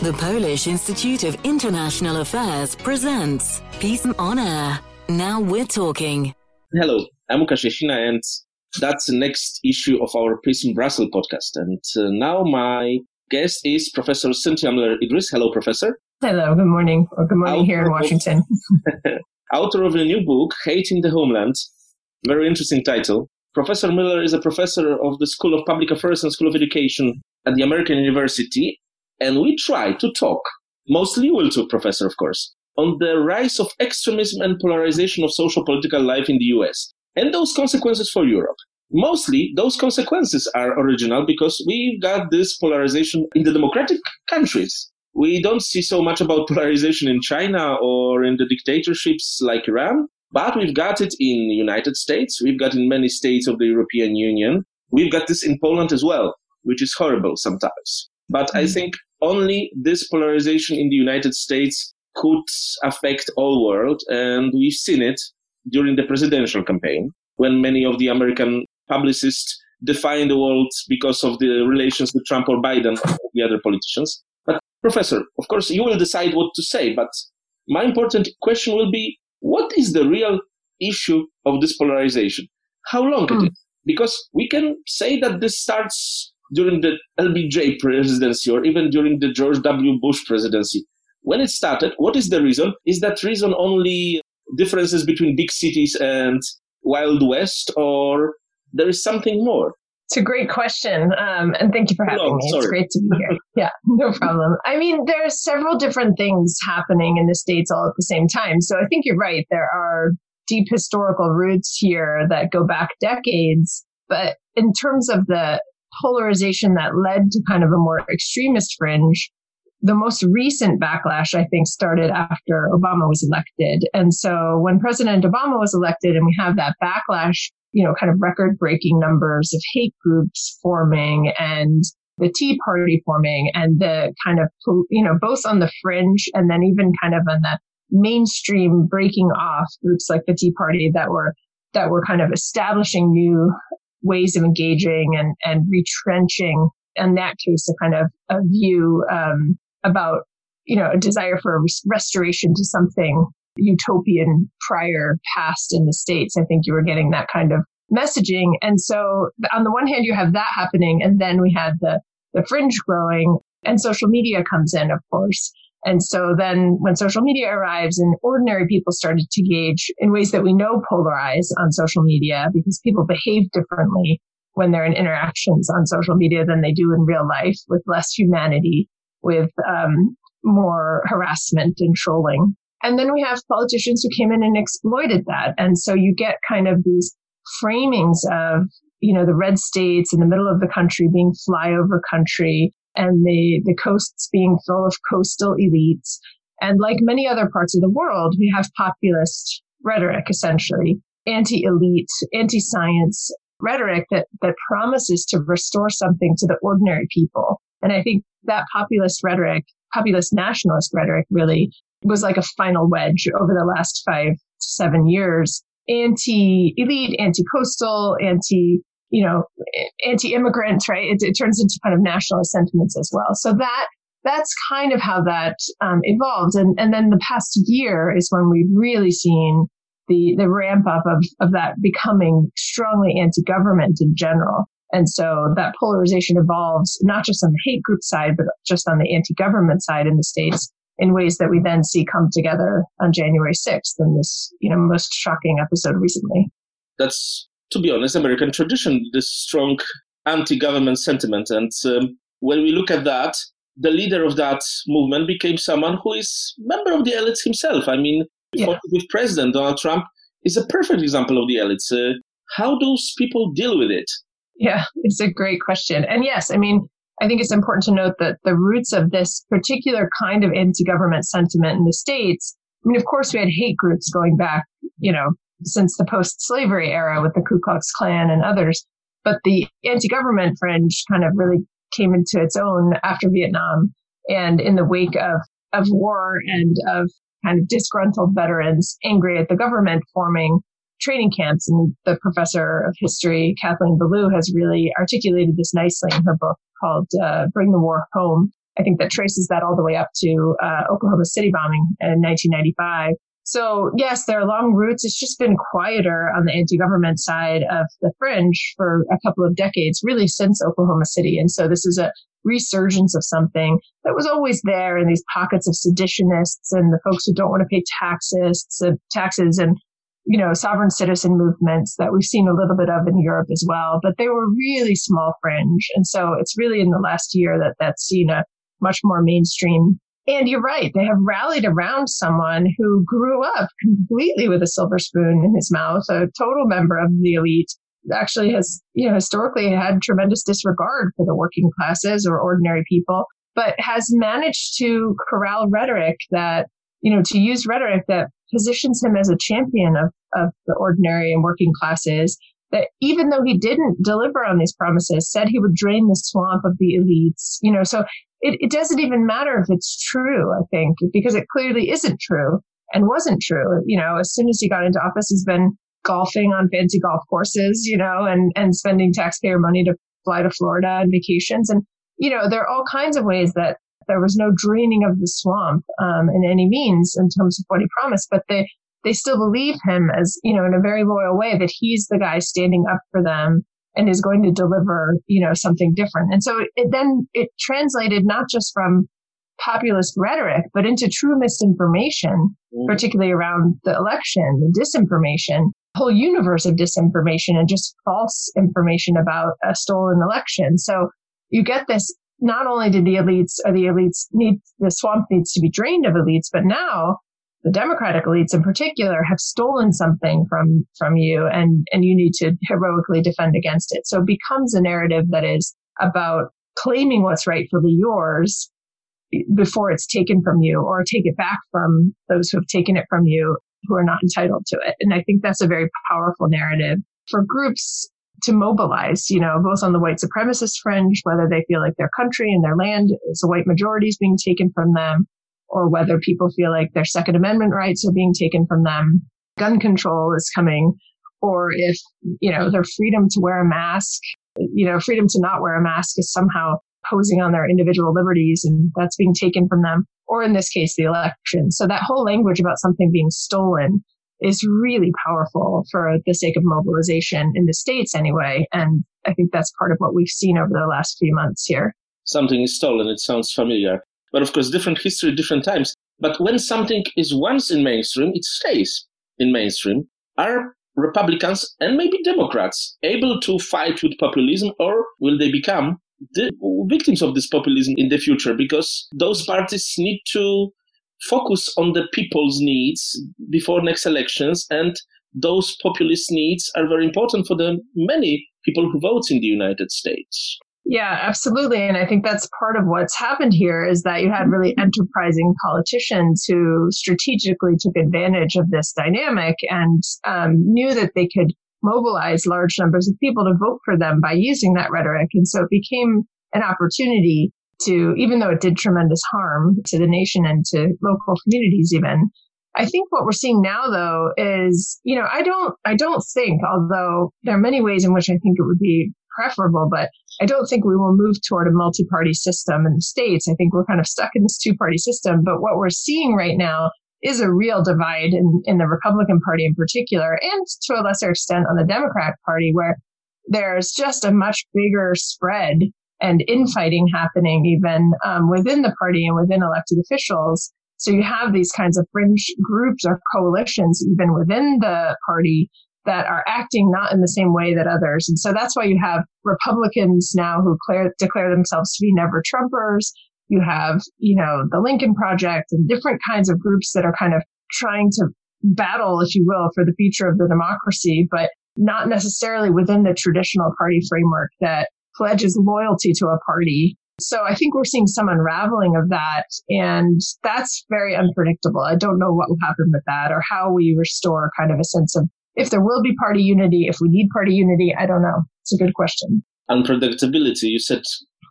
The Polish Institute of International Affairs presents PISM on Air. Now we're talking. Hello, I'm Łukasz Jasina, and that's the next issue of our PISM Brussels podcast. And uh, now my guest is Professor Cynthia Miller-Idriss. Hello, Professor. Hello, good morning, or good morning here in Washington. author of a new book, Hate in the Homeland. Very interesting title. Professor Miller is a professor of the School of Public Affairs and School of Education at the American University. And we try to talk, mostly will to professor, of course, on the rise of extremism and polarization of social political life in the US and those consequences for Europe. Mostly, those consequences are original because we've got this polarization in the democratic countries. We don't see so much about polarization in China or in the dictatorships like Iran, but we've got it in the United States. We've got in many states of the European Union. We've got this in Poland as well, which is horrible sometimes. But mm-hmm. I think only this polarization in the United States could affect all world. And we've seen it during the presidential campaign when many of the American publicists define the world because of the relations with Trump or Biden or the other politicians. But professor, of course, you will decide what to say, but my important question will be, what is the real issue of this polarization? How long mm. it is? Because we can say that this starts during the LBJ presidency or even during the George W. Bush presidency. When it started, what is the reason? Is that reason only differences between big cities and Wild West, or there is something more? It's a great question. Um, and thank you for having me. Sorry. It's great to be here. yeah, no problem. I mean, there are several different things happening in the States all at the same time. So I think you're right. There are deep historical roots here that go back decades. But in terms of the polarization that led to kind of a more extremist fringe. The most recent backlash, I think, started after Obama was elected. And so when President Obama was elected and we have that backlash, you know, kind of record breaking numbers of hate groups forming and the Tea Party forming and the kind of, you know, both on the fringe and then even kind of on the mainstream breaking off groups like the Tea Party that were, that were kind of establishing new ways of engaging and, and retrenching in that case a kind of a view um, about you know a desire for restoration to something utopian prior past in the states. I think you were getting that kind of messaging. And so on the one hand you have that happening and then we had the the fringe growing and social media comes in of course and so then when social media arrives and ordinary people started to engage in ways that we know polarize on social media because people behave differently when they're in interactions on social media than they do in real life with less humanity, with um, more harassment and trolling. And then we have politicians who came in and exploited that. And so you get kind of these framings of, you know, the red states in the middle of the country being flyover country and the, the coasts being full of coastal elites. And like many other parts of the world, we have populist rhetoric, essentially anti-elite, anti-science rhetoric that, that promises to restore something to the ordinary people. And I think that populist rhetoric, populist nationalist rhetoric really was like a final wedge over the last five to seven years. Anti-elite, anti-coastal, anti you know, anti-immigrant, right? It, it, turns into kind of nationalist sentiments as well. So that that's kind of how that um, evolved. And and then the past year is when we've really seen the the ramp up of of that becoming strongly anti-government in general. And so that polarization evolves not just on the hate group side, but just on the anti-government side in the states in ways that we then see come together on January 6th in this, you know, most shocking episode recently. That's to be honest, American tradition, this strong anti-government sentiment. And um, when we look at that, the leader of that movement became someone who is member of the elites himself. I mean, yeah. with President Donald Trump is a perfect example of the elites. Uh, how those people deal with it? Yeah, it's a great question. And yes, I mean, I think it's important to note that the roots of this particular kind of anti-government sentiment in the states. I mean, of course, we had hate groups going back, you know, since the post-slavery era with the Ku Klux Klan and others. But the anti-government fringe kind of really came into its own after Vietnam and in the wake of, of war and of kind of disgruntled veterans angry at the government forming training camps. And the professor of history, Kathleen Belew, has really articulated this nicely in her book called uh, Bring the War Home. I think that traces that all the way up to uh, Oklahoma City bombing in 1995. So yes, there are long roots. It's just been quieter on the anti-government side of the fringe for a couple of decades, really since Oklahoma City. And so this is a resurgence of something that was always there in these pockets of seditionists and the folks who don't want to pay taxes, taxes and you know, sovereign citizen movements that we've seen a little bit of in Europe as well, but they were really small fringe. And so it's really in the last year that that's seen a much more mainstream and you're right. They have rallied around someone who grew up completely with a silver spoon in his mouth, a total member of the elite, actually has, you know, historically had tremendous disregard for the working classes or ordinary people, but has managed to corral rhetoric that, you know, to use rhetoric that positions him as a champion of, of the ordinary and working classes that even though he didn't deliver on these promises, said he would drain the swamp of the elites, you know, so it, it doesn't even matter if it's true, I think, because it clearly isn't true and wasn't true. You know, as soon as he got into office, he's been golfing on fancy golf courses, you know, and, and spending taxpayer money to fly to Florida on vacations. And, you know, there are all kinds of ways that there was no draining of the swamp um, in any means in terms of what he promised, but they, they still believe him as, you know, in a very loyal way that he's the guy standing up for them and is going to deliver, you know, something different. And so it then it translated not just from populist rhetoric, but into true misinformation, mm. particularly around the election, the disinformation, whole universe of disinformation and just false information about a stolen election. So you get this. Not only did the elites or the elites need the swamp needs to be drained of elites, but now the democratic elites in particular have stolen something from from you and and you need to heroically defend against it. So it becomes a narrative that is about claiming what's rightfully yours before it's taken from you or take it back from those who have taken it from you who are not entitled to it. And i think that's a very powerful narrative for groups to mobilize, you know, both on the white supremacist fringe, whether they feel like their country and their land is a white majority is being taken from them, or whether people feel like their Second Amendment rights are being taken from them, gun control is coming, or if, you know, their freedom to wear a mask, you know, freedom to not wear a mask is somehow posing on their individual liberties and that's being taken from them, or in this case, the election. So that whole language about something being stolen is really powerful for the sake of mobilization in the States anyway. And I think that's part of what we've seen over the last few months here. Something is stolen. It sounds familiar. But of course, different history, different times. But when something is once in mainstream, it stays in mainstream. Are Republicans and maybe Democrats able to fight with populism or will they become the victims of this populism in the future? Because those parties need to focus on the people's needs before next elections and those populist needs are very important for the many people who vote in the United States. Yeah, absolutely. And I think that's part of what's happened here is that you had really enterprising politicians who strategically took advantage of this dynamic and um, knew that they could mobilize large numbers of people to vote for them by using that rhetoric. And so it became an opportunity to, even though it did tremendous harm to the nation and to local communities even, I think what we're seeing now though is, you know, I don't, I don't think, although there are many ways in which I think it would be preferable, but I don't think we will move toward a multi party system in the States. I think we're kind of stuck in this two party system. But what we're seeing right now is a real divide in, in the Republican Party in particular, and to a lesser extent on the Democratic Party, where there's just a much bigger spread and infighting happening even um, within the party and within elected officials. So you have these kinds of fringe groups or coalitions even within the party that are acting not in the same way that others. And so that's why you have Republicans now who declare, declare themselves to be never Trumpers. You have, you know, the Lincoln Project and different kinds of groups that are kind of trying to battle, if you will, for the future of the democracy, but not necessarily within the traditional party framework that pledges loyalty to a party. So I think we're seeing some unraveling of that. And that's very unpredictable. I don't know what will happen with that or how we restore kind of a sense of if there will be party unity, if we need party unity, I don't know. It's a good question. Unpredictability. You said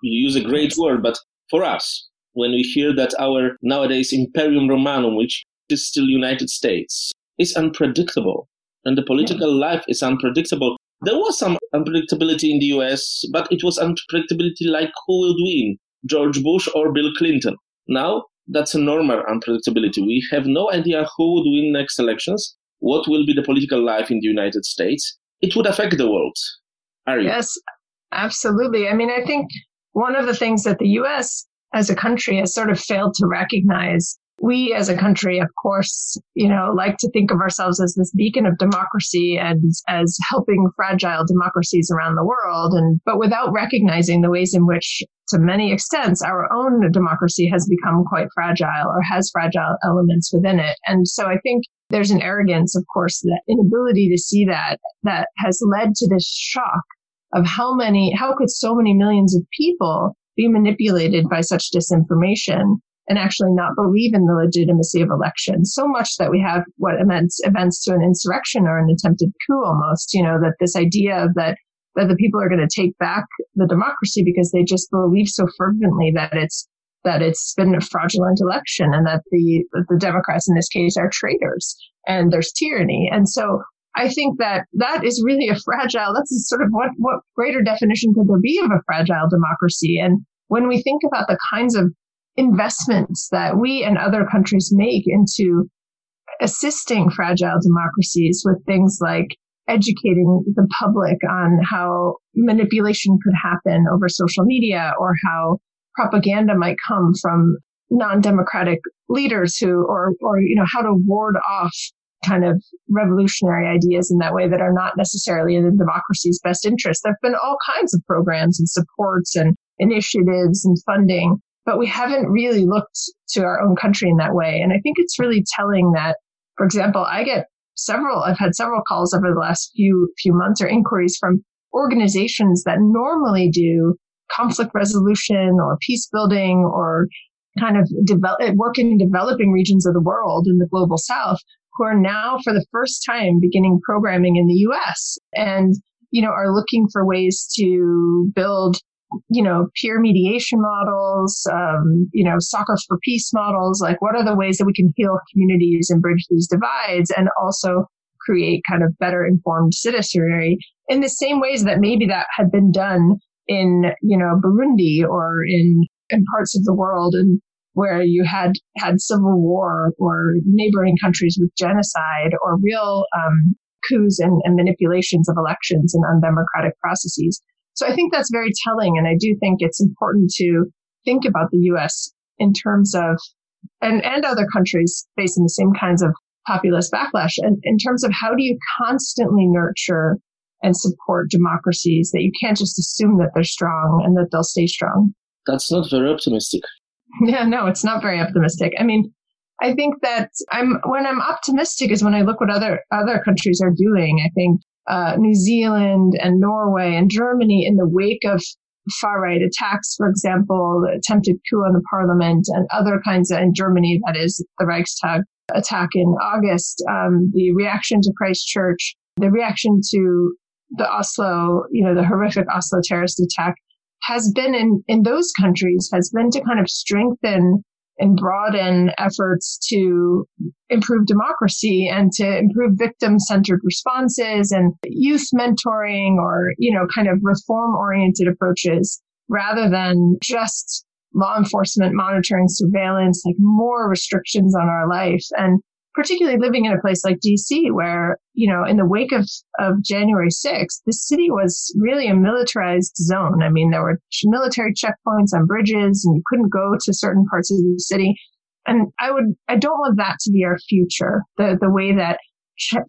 you use a great word, but for us, when we hear that our nowadays Imperium Romanum, which is still United States, is unpredictable, and the political yeah. life is unpredictable. There was some unpredictability in the US, but it was unpredictability like who will win. George Bush or Bill Clinton. Now, that's a normal unpredictability. We have no idea who would win next elections, what will be the political life in the United States. It would affect the world. You? Yes, absolutely. I mean, I think one of the things that the US as a country has sort of failed to recognize we as a country, of course, you know, like to think of ourselves as this beacon of democracy and as helping fragile democracies around the world. And, but without recognizing the ways in which, to many extents, our own democracy has become quite fragile or has fragile elements within it. And so I think there's an arrogance, of course, that inability to see that, that has led to this shock of how many, how could so many millions of people be manipulated by such disinformation and actually not believe in the legitimacy of elections. So much that we have what events, events to an insurrection or an attempted coup almost, you know, that this idea of that, that the people are going to take back the democracy because they just believe so fervently that it's, that it's been a fraudulent election and that the, the Democrats in this case are traitors and there's tyranny. And so I think that that is really a fragile, that's sort of what, what greater definition could there be of a fragile democracy? And when we think about the kinds of investments that we and other countries make into assisting fragile democracies with things like educating the public on how manipulation could happen over social media or how propaganda might come from non-democratic leaders who or or you know how to ward off kind of revolutionary ideas in that way that are not necessarily in the democracy's best interest. There have been all kinds of programs and supports and initiatives and funding but we haven't really looked to our own country in that way. And I think it's really telling that, for example, I get several, I've had several calls over the last few, few months or inquiries from organizations that normally do conflict resolution or peace building or kind of develop, work in developing regions of the world in the global south who are now for the first time beginning programming in the US and, you know, are looking for ways to build you know, peer mediation models, um, you know, soccer for peace models. Like, what are the ways that we can heal communities and bridge these divides and also create kind of better informed citizenry in the same ways that maybe that had been done in, you know, Burundi or in, in parts of the world and where you had had civil war or neighboring countries with genocide or real um, coups and, and manipulations of elections and undemocratic processes. So I think that's very telling. And I do think it's important to think about the US in terms of, and, and other countries facing the same kinds of populist backlash. And in terms of how do you constantly nurture and support democracies that you can't just assume that they're strong and that they'll stay strong. That's not very optimistic. Yeah, no, it's not very optimistic. I mean, I think that I'm when I'm optimistic is when I look what other other countries are doing. I think uh, New Zealand and Norway and Germany in the wake of far right attacks, for example, the attempted coup on the parliament and other kinds of, in Germany, that is the Reichstag attack in August, um, the reaction to Christchurch, the reaction to the Oslo, you know, the horrific Oslo terrorist attack has been in, in those countries has been to kind of strengthen and broaden efforts to improve democracy and to improve victim centered responses and youth mentoring or, you know, kind of reform oriented approaches rather than just law enforcement monitoring surveillance, like more restrictions on our life. And particularly living in a place like DC, where, you know, in the wake of, of January 6th, the city was really a militarized zone. I mean, there were military checkpoints on bridges and you couldn't go to certain parts of the city. And I would, I don't want that to be our future. The, the way that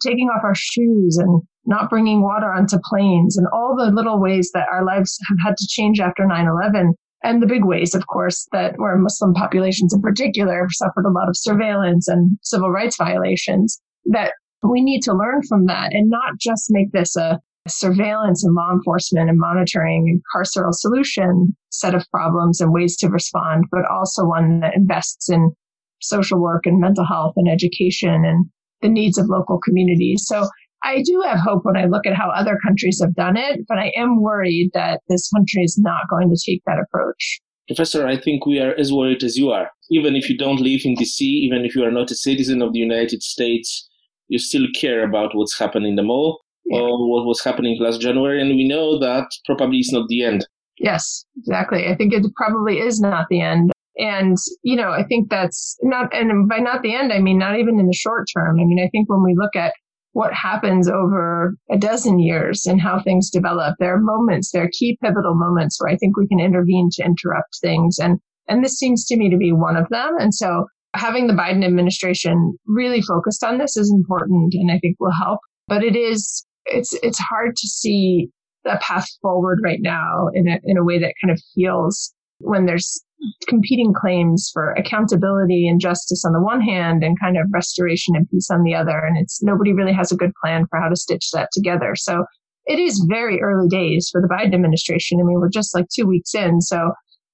taking off our shoes and not bringing water onto planes and all the little ways that our lives have had to change after 9-11 and the big ways, of course, that where Muslim populations in particular suffered a lot of surveillance and civil rights violations, that we need to learn from that and not just make this a surveillance and law enforcement and monitoring and carceral solution set of problems and ways to respond, but also one that invests in social work and mental health and education and the needs of local communities. So I do have hope when I look at how other countries have done it, but I am worried that this country is not going to take that approach. Professor, I think we are as worried as you are. Even if you don't live in DC, even if you are not a citizen of the United States, you still care about what's happening in the mall yeah. or what was happening last January. And we know that probably is not the end. Yes, exactly. I think it probably is not the end. And, you know, I think that's not, and by not the end, I mean, not even in the short term. I mean, I think when we look at what happens over a dozen years and how things develop, there are moments, there are key pivotal moments where I think we can intervene to interrupt things. And, and this seems to me to be one of them. And so having the Biden administration really focused on this is important and I think will help. But it is, it's, it's hard to see a path forward right now in a, in a way that kind of feels when there's competing claims for accountability and justice on the one hand and kind of restoration and peace on the other. And it's nobody really has a good plan for how to stitch that together. So it is very early days for the Biden administration. I mean, we're just like two weeks in. So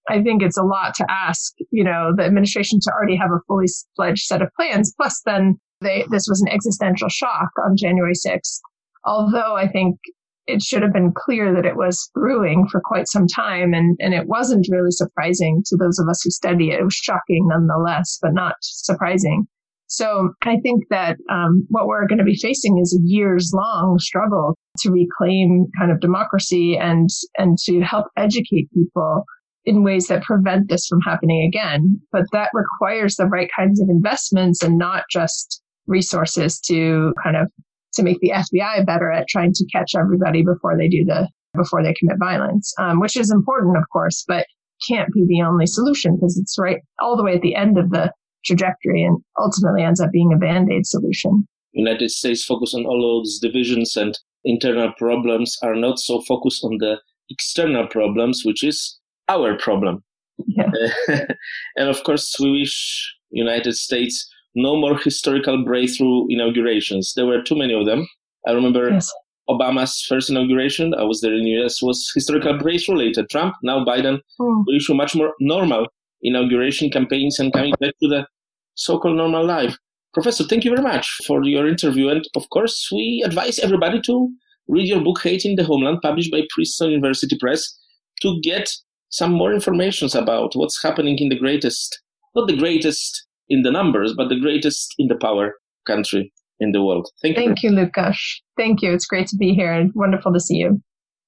I think it's a lot to ask, you know, the administration to already have a fully fledged set of plans. Plus then they, this was an existential shock on January 6th. Although I think it should have been clear that it was brewing for quite some time and, and it wasn't really surprising to those of us who study it. It was shocking nonetheless, but not surprising. So I think that um, what we're going to be facing is a years long struggle to reclaim kind of democracy and and to help educate people in ways that prevent this from happening again. But that requires the right kinds of investments and not just resources to kind of to make the FBI better at trying to catch everybody before they do the before they commit violence, um, which is important, of course, but can't be the only solution because it's right all the way at the end of the trajectory and ultimately ends up being a band-aid solution. United States focus on all those divisions and internal problems are not so focused on the external problems, which is our problem. Yeah. and of course, we wish United States no more historical breakthrough inaugurations. There were too many of them. I remember yes. Obama's first inauguration. I was there in the US was historical breakthrough. Later, Trump. Now Biden mm. will issue much more normal inauguration campaigns and coming back to the so-called normal life. Professor, thank you very much for your interview. And of course, we advise everybody to read your book, Hate in the Homeland, published by Princeton University Press, to get some more information about what's happening in the greatest, not the greatest in the numbers, but the greatest in the power country in the world. Thank you. Thank you, Lukasz. Thank you. It's great to be here and wonderful to see you.